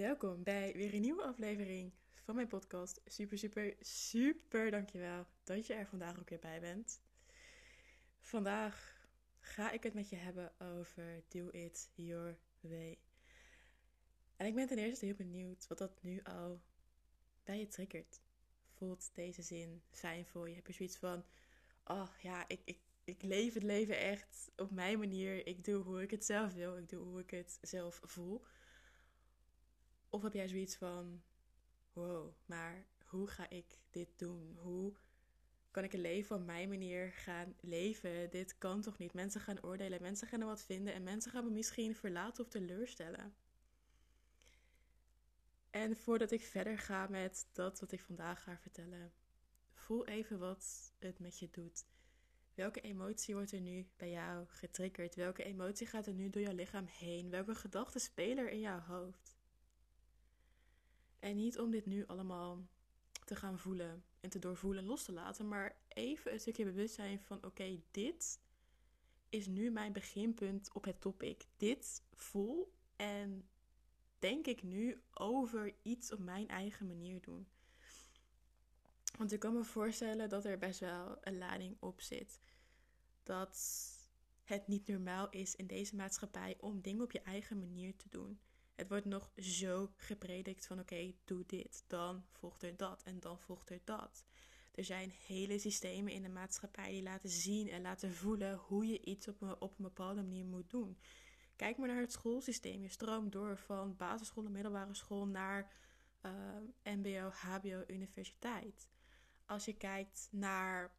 Welkom bij weer een nieuwe aflevering van mijn podcast. Super, super, super dankjewel dat je er vandaag ook weer bij bent. Vandaag ga ik het met je hebben over Do It Your Way. En ik ben ten eerste heel benieuwd wat dat nu al bij je triggert. Voelt deze zin fijn voor je? Heb je zoiets van, oh ja, ik, ik, ik leef het leven echt op mijn manier. Ik doe hoe ik het zelf wil. Ik doe hoe ik het zelf voel. Of heb jij zoiets van: wow, maar hoe ga ik dit doen? Hoe kan ik een leven op mijn manier gaan leven? Dit kan toch niet? Mensen gaan oordelen, mensen gaan er wat vinden en mensen gaan me misschien verlaten of teleurstellen. En voordat ik verder ga met dat wat ik vandaag ga vertellen, voel even wat het met je doet. Welke emotie wordt er nu bij jou getriggerd? Welke emotie gaat er nu door jouw lichaam heen? Welke gedachten spelen er in jouw hoofd? En niet om dit nu allemaal te gaan voelen en te doorvoelen en los te laten, maar even een stukje bewustzijn van: oké, dit is nu mijn beginpunt op het topic. Dit voel en denk ik nu over iets op mijn eigen manier doen. Want ik kan me voorstellen dat er best wel een lading op zit. Dat het niet normaal is in deze maatschappij om dingen op je eigen manier te doen. Het wordt nog zo gepredikt van oké, doe dit, dan volgt er dat en dan volgt er dat. Er zijn hele systemen in de maatschappij die laten zien en laten voelen hoe je iets op een, op een bepaalde manier moet doen. Kijk maar naar het schoolsysteem. Je stroomt door van basisschool en middelbare school naar uh, MBO, HBO, universiteit. Als je kijkt naar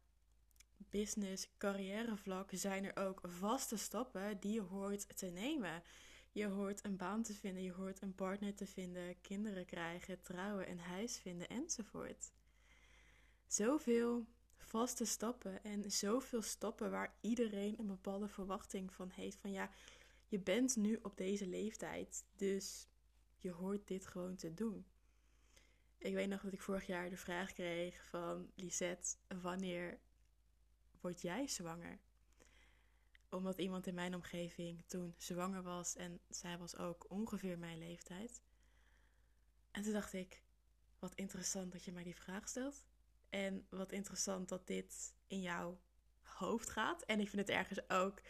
business, carrièrevlak, zijn er ook vaste stappen die je hoort te nemen. Je hoort een baan te vinden, je hoort een partner te vinden, kinderen krijgen, trouwen, een huis vinden enzovoort. Zoveel vaste stappen en zoveel stappen waar iedereen een bepaalde verwachting van heeft. Van ja, je bent nu op deze leeftijd, dus je hoort dit gewoon te doen. Ik weet nog dat ik vorig jaar de vraag kreeg van Lisette: wanneer word jij zwanger? Omdat iemand in mijn omgeving toen zwanger was en zij was ook ongeveer mijn leeftijd. En toen dacht ik, wat interessant dat je mij die vraag stelt. En wat interessant dat dit in jouw hoofd gaat. En ik vind het ergens ook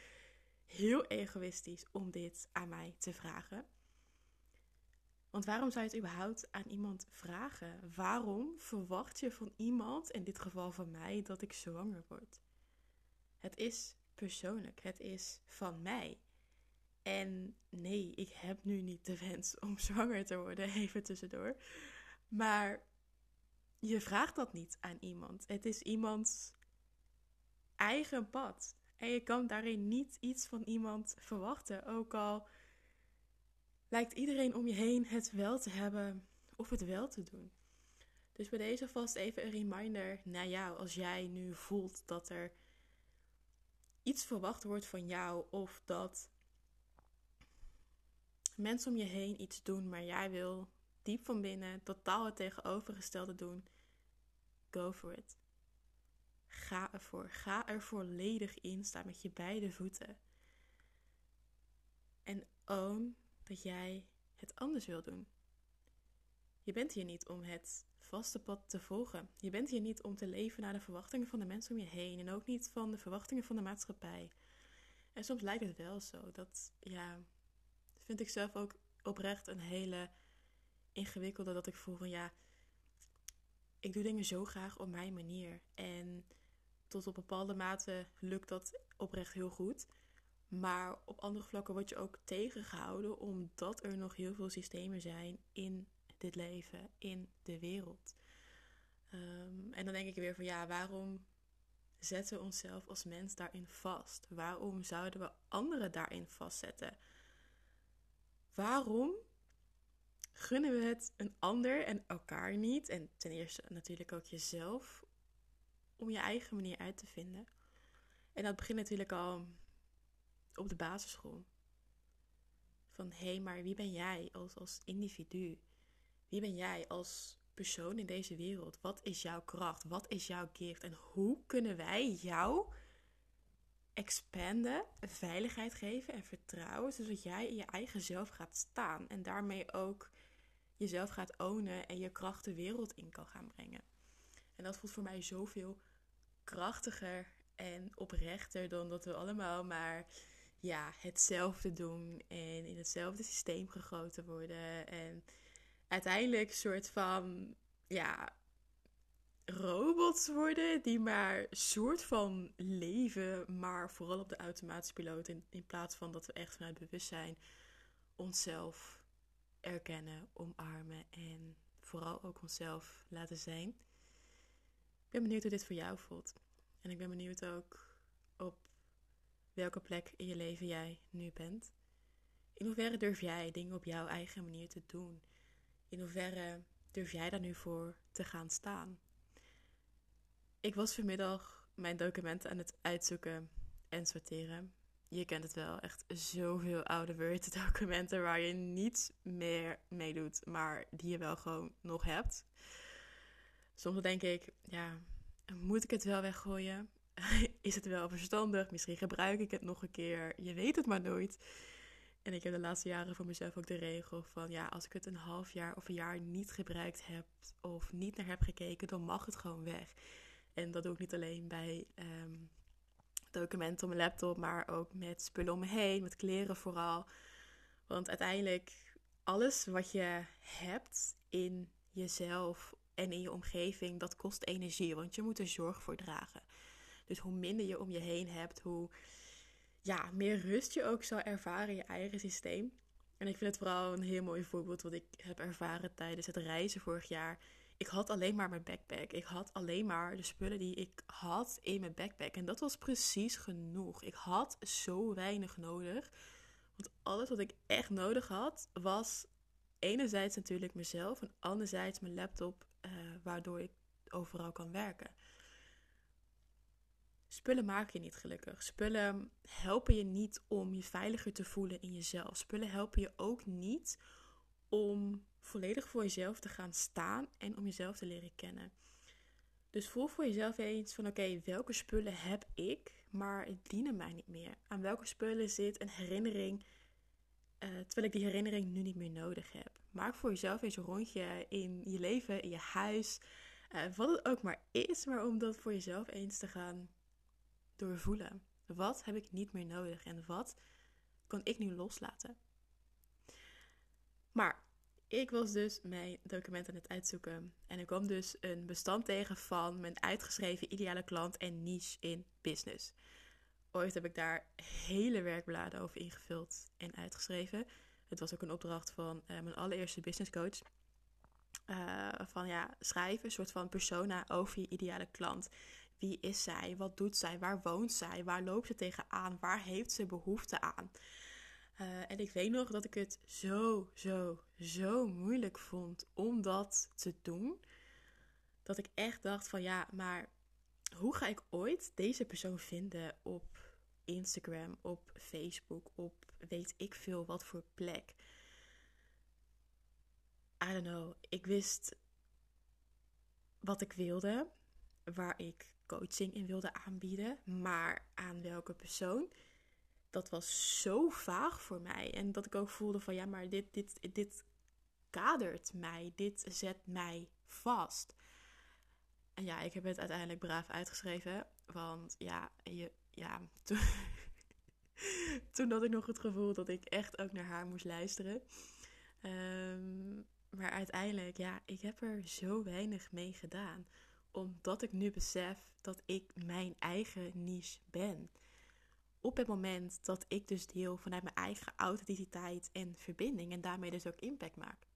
heel egoïstisch om dit aan mij te vragen. Want waarom zou je het überhaupt aan iemand vragen? Waarom verwacht je van iemand, in dit geval van mij, dat ik zwanger word? Het is persoonlijk. Het is van mij. En nee, ik heb nu niet de wens om zwanger te worden, even tussendoor. Maar je vraagt dat niet aan iemand. Het is iemands eigen pad. En je kan daarin niet iets van iemand verwachten. Ook al lijkt iedereen om je heen het wel te hebben of het wel te doen. Dus bij deze vast even een reminder naar jou als jij nu voelt dat er iets verwacht wordt van jou of dat mensen om je heen iets doen, maar jij wil diep van binnen totaal het tegenovergestelde doen, go for it. Ga ervoor. Ga er volledig in. Sta met je beide voeten. En own dat jij het anders wil doen. Je bent hier niet om het vaste pad te volgen. Je bent hier niet om te leven naar de verwachtingen van de mensen om je heen en ook niet van de verwachtingen van de maatschappij. En soms lijkt het wel zo. Dat ja, vind ik zelf ook oprecht een hele ingewikkelde. Dat ik voel van ja, ik doe dingen zo graag op mijn manier. En tot op bepaalde mate lukt dat oprecht heel goed. Maar op andere vlakken word je ook tegengehouden omdat er nog heel veel systemen zijn in dit leven, in de wereld. Ehm, en dan denk ik weer van ja, waarom zetten we onszelf als mens daarin vast? Waarom zouden we anderen daarin vastzetten? Waarom gunnen we het een ander en elkaar niet? En ten eerste natuurlijk ook jezelf, om je eigen manier uit te vinden. En dat begint natuurlijk al op de basisschool. Van hé, hey, maar wie ben jij als, als individu? Wie ben jij als persoon in deze wereld? Wat is jouw kracht? Wat is jouw gift? En hoe kunnen wij jou expanden, veiligheid geven en vertrouwen, zodat jij in je eigen zelf gaat staan en daarmee ook jezelf gaat ownen en je kracht de wereld in kan gaan brengen. En dat voelt voor mij zoveel krachtiger en oprechter dan dat we allemaal maar ja, hetzelfde doen en in hetzelfde systeem gegoten worden. En uiteindelijk soort van ja, robots worden die maar soort van leven, maar vooral op de automatische piloot. In, in plaats van dat we echt vanuit bewustzijn onszelf erkennen, omarmen en vooral ook onszelf laten zijn. Ik ben benieuwd hoe dit voor jou voelt. En ik ben benieuwd ook op welke plek in je leven jij nu bent. In hoeverre durf jij dingen op jouw eigen manier te doen? In hoeverre durf jij daar nu voor te gaan staan? Ik was vanmiddag mijn documenten aan het uitzoeken en sorteren. Je kent het wel, echt zoveel oude Word documenten waar je niets meer mee doet, maar die je wel gewoon nog hebt. Soms denk ik, ja, moet ik het wel weggooien? Is het wel verstandig? Misschien gebruik ik het nog een keer. Je weet het maar nooit. En ik heb de laatste jaren voor mezelf ook de regel van ja, als ik het een half jaar of een jaar niet gebruikt heb of niet naar heb gekeken, dan mag het gewoon weg. En dat doe ik niet alleen bij ehm, documenten op mijn laptop, maar ook met spullen om me heen, met kleren vooral. Want uiteindelijk, alles wat je hebt in jezelf en in je omgeving, dat kost energie, want je moet er zorg voor dragen. Dus hoe minder je om je heen hebt, hoe ja, meer rust je ook zal ervaren in je eigen systeem. En ik vind het vooral een heel mooi voorbeeld wat ik heb ervaren tijdens het reizen vorig jaar ik had alleen maar mijn backpack. Ik had alleen maar de spullen die ik had in mijn backpack. En dat was precies genoeg. Ik had zo weinig nodig. Want alles wat ik echt nodig had, was enerzijds natuurlijk mezelf en anderzijds mijn laptop, uh, waardoor ik overal kan werken. Spullen maken je niet gelukkig. Spullen helpen je niet om je veiliger te voelen in jezelf. Spullen helpen je ook niet om volledig voor jezelf te gaan staan en om jezelf te leren kennen. Dus voel voor jezelf eens van oké, welke spullen heb ik, maar dienen mij niet meer. Aan welke spullen zit een herinnering, uh, terwijl ik die herinnering nu niet meer nodig heb. Maak voor jezelf eens een rondje in je leven, in je huis, uh, wat het ook maar is, maar om dat voor jezelf eens te gaan doorvoelen. Wat heb ik niet meer nodig en wat kan ik nu loslaten? Maar ik was dus mijn documenten aan het uitzoeken. En ik kwam dus een bestand tegen van mijn uitgeschreven ideale klant en niche in business. Ooit heb ik daar hele werkbladen over ingevuld en uitgeschreven. Het was ook een opdracht van uh, mijn allereerste business coach. Uh, van ja, schrijf een soort van persona over je ideale klant. Wie is zij? Wat doet zij? Waar woont zij? Waar loopt ze tegenaan? Waar heeft ze behoefte aan? Uh, en ik weet nog dat ik het zo, zo, zo moeilijk vond om dat te doen. Dat ik echt dacht van ja, maar hoe ga ik ooit deze persoon vinden op Instagram, op Facebook, op weet ik veel wat voor plek? I don't know. Ik wist wat ik wilde, waar ik coaching in wilde aanbieden, maar aan welke persoon? Dat was zo vaag voor mij. En dat ik ook voelde van ja, maar dit, dit, dit kadert mij. Dit zet mij vast. En ja, ik heb het uiteindelijk braaf uitgeschreven. Want ja, je, ja toen, toen had ik nog het gevoel dat ik echt ook naar haar moest luisteren. Ehm, maar uiteindelijk, ja, ik heb er zo weinig mee gedaan. Omdat ik nu besef dat ik mijn eigen niche ben. Op het moment dat ik dus deel vanuit mijn eigen authenticiteit en verbinding en daarmee dus ook impact maak.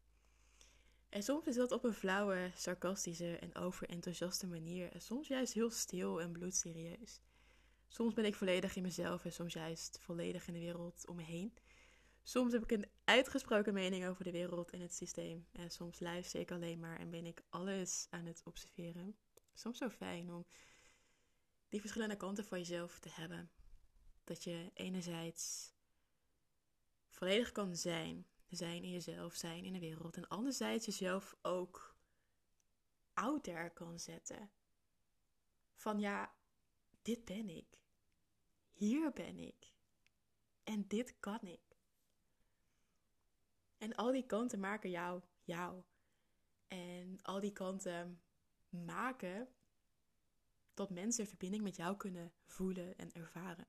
En soms is dat op een flauwe, sarcastische en overenthousiaste manier. En soms juist heel stil en bloedserieus. Soms ben ik volledig in mezelf en soms juist volledig in de wereld om me heen. Soms heb ik een uitgesproken mening over de wereld en het systeem. En soms luister ik alleen maar en ben ik alles aan het observeren. Soms zo fijn om die verschillende kanten van jezelf te hebben. Dat je enerzijds volledig kan zijn zijn in jezelf, zijn in de wereld. En anderzijds jezelf ook out there kan zetten. Van ja, dit ben ik. Hier ben ik. En dit kan ik. En al die kanten maken jou jou. En al die kanten maken dat mensen verbinding met jou kunnen voelen en ervaren.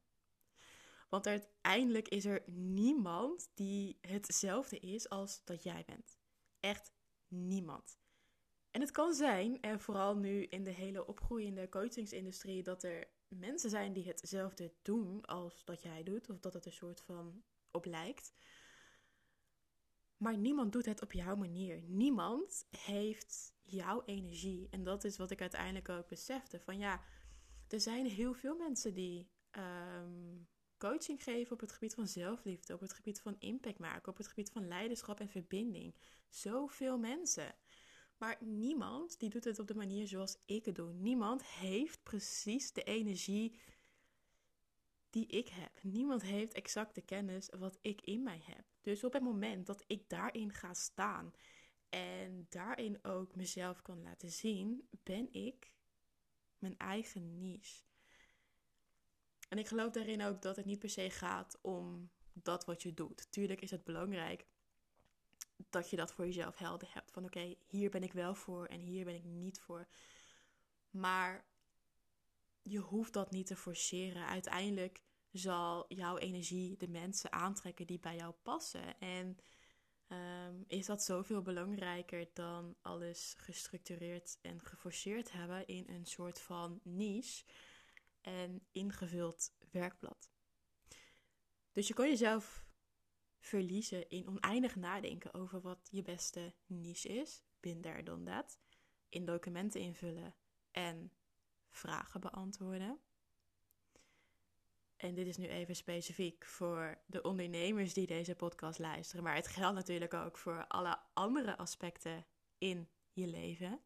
Want uiteindelijk is er niemand die hetzelfde is als dat jij bent. Echt niemand. En het kan zijn, en vooral nu in de hele opgroeiende coachingsindustrie, dat er mensen zijn die hetzelfde doen als dat jij doet, of dat het een soort van op lijkt. Maar niemand doet het op jouw manier. Niemand heeft jouw energie. En dat is wat ik uiteindelijk ook besefte. Van ja, er zijn heel veel mensen die ehm, coaching geven op het gebied van zelfliefde, op het gebied van impact maken, op het gebied van leiderschap en verbinding. Zoveel mensen. Maar niemand die doet het op de manier zoals ik het doe. Niemand heeft precies de energie die ik heb. Niemand heeft exact de kennis wat ik in mij heb. Dus op het moment dat ik daarin ga staan en daarin ook mezelf kan laten zien, ben ik mijn eigen niche. En ik geloof daarin ook dat het niet per se gaat om dat wat je doet. Tuurlijk is het belangrijk dat je dat voor jezelf helder hebt. Van oké, hier ben ik wel voor en hier ben ik niet voor. Maar je hoeft dat niet te forceren. Uiteindelijk zal jouw energie de mensen aantrekken die bij jou passen. En um, is dat zoveel belangrijker dan alles gestructureerd en geforceerd hebben in een soort van niche en ingevuld werkblad. Dus je kan jezelf verliezen in oneindig nadenken over wat je beste niche is, binder dan dat, in documenten invullen en vragen beantwoorden. En dit is nu even specifiek voor de ondernemers die deze podcast luisteren, maar het geldt natuurlijk ook voor alle andere aspecten in je leven.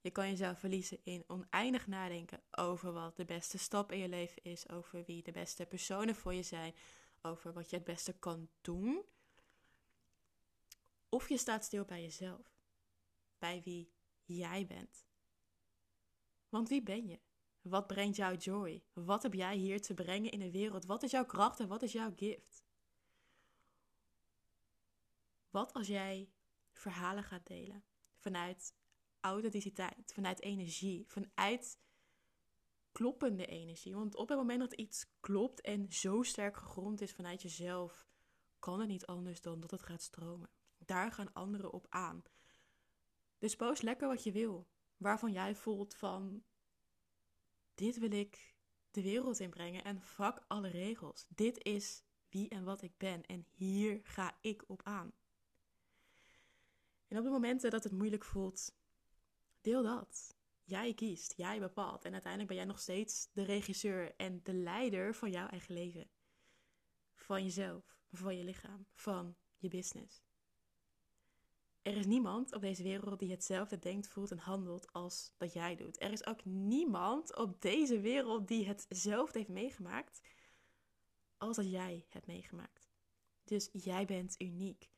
Je kan jezelf verliezen in oneindig nadenken over wat de beste stap in je leven is, over wie de beste personen voor je zijn, over wat je het beste kan doen. Of je staat stil bij jezelf, bij wie jij bent. Want wie ben je? Wat brengt jou joy? Wat heb jij hier te brengen in de wereld? Wat is jouw kracht en wat is jouw gift? Wat als jij verhalen gaat delen vanuit authenticiteit, vanuit energie, vanuit kloppende energie? Want op het moment dat iets klopt en zo sterk gegrond is vanuit jezelf, kan het niet anders dan dat het gaat stromen. Daar gaan anderen op aan. Dus post lekker wat je wil. Waarvan jij voelt van dit wil ik de wereld inbrengen en vak alle regels. Dit is wie en wat ik ben en hier ga ik op aan. En op de momenten dat het moeilijk voelt, deel dat. Jij kiest, jij bepaalt en uiteindelijk ben jij nog steeds de regisseur en de leider van jouw eigen leven. Van jezelf, van je lichaam, van je business. Er is niemand op deze wereld die hetzelfde denkt, voelt en handelt als dat jij doet. Er is ook niemand op deze wereld die hetzelfde heeft meegemaakt als dat jij hebt meegemaakt. Dus jij bent uniek.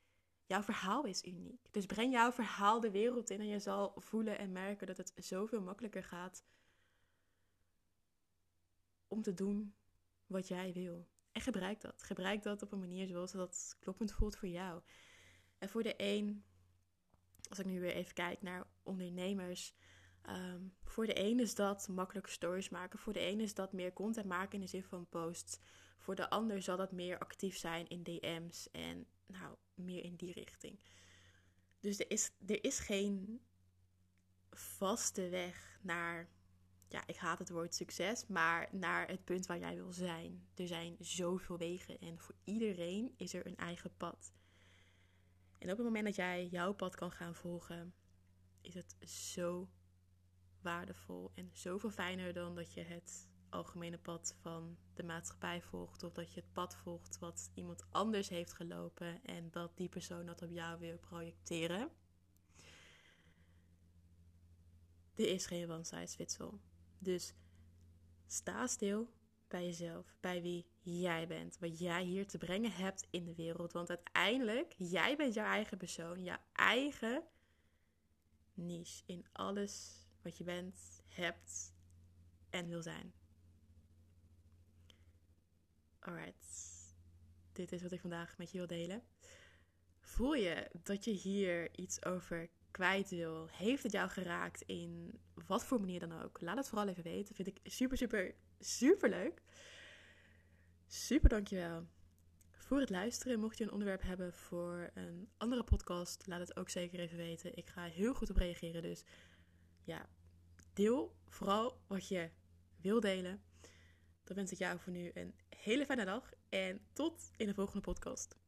Jouw verhaal is uniek. Dus breng jouw verhaal de wereld in en je zal voelen en merken dat het zoveel makkelijker gaat om te doen wat jij wil. En gebruik dat. Gebruik dat op een manier zoals dat kloppend voelt voor jou. En voor de een als ik nu weer even kijk naar ondernemers. Ehm, voor de een is dat makkelijke stories maken. Voor de een is dat meer content maken in de zin van posts. Voor de ander zal dat meer actief zijn in DM's en nou, meer in die richting. Dus er is, er is geen vaste weg naar, ja, ik haat het woord succes, maar naar het punt waar jij wil zijn. Er zijn zoveel wegen en voor iedereen is er een eigen pad. En op het moment dat jij jouw pad kan gaan volgen, is het zo waardevol en zoveel fijner dan dat je het algemene pad van de maatschappij volgt. Of dat je het pad volgt wat iemand anders heeft gelopen en dat die persoon dat op jou wil projecteren. Er is geen one size fits all. Dus sta stil bij jezelf, bij wie jij bent, wat jij hier te brengen hebt in de wereld. Want uiteindelijk, jij bent jouw eigen persoon, jouw eigen niche in alles wat je bent, hebt en wil zijn. Alright, dit is wat ik vandaag met je wil delen. Voel je dat je hier iets over kwijt wil? Heeft het jou geraakt in wat voor manier dan ook? Laat het vooral even weten. Vind ik super, super, super leuk. Super dankjewel voor het luisteren. Mocht je een onderwerp hebben voor een andere podcast, laat het ook zeker even weten. Ik ga heel goed op reageren. Dus ja, deel vooral wat je wil delen. Dan wens ik jou voor nu een hele fijne dag en tot in de volgende podcast.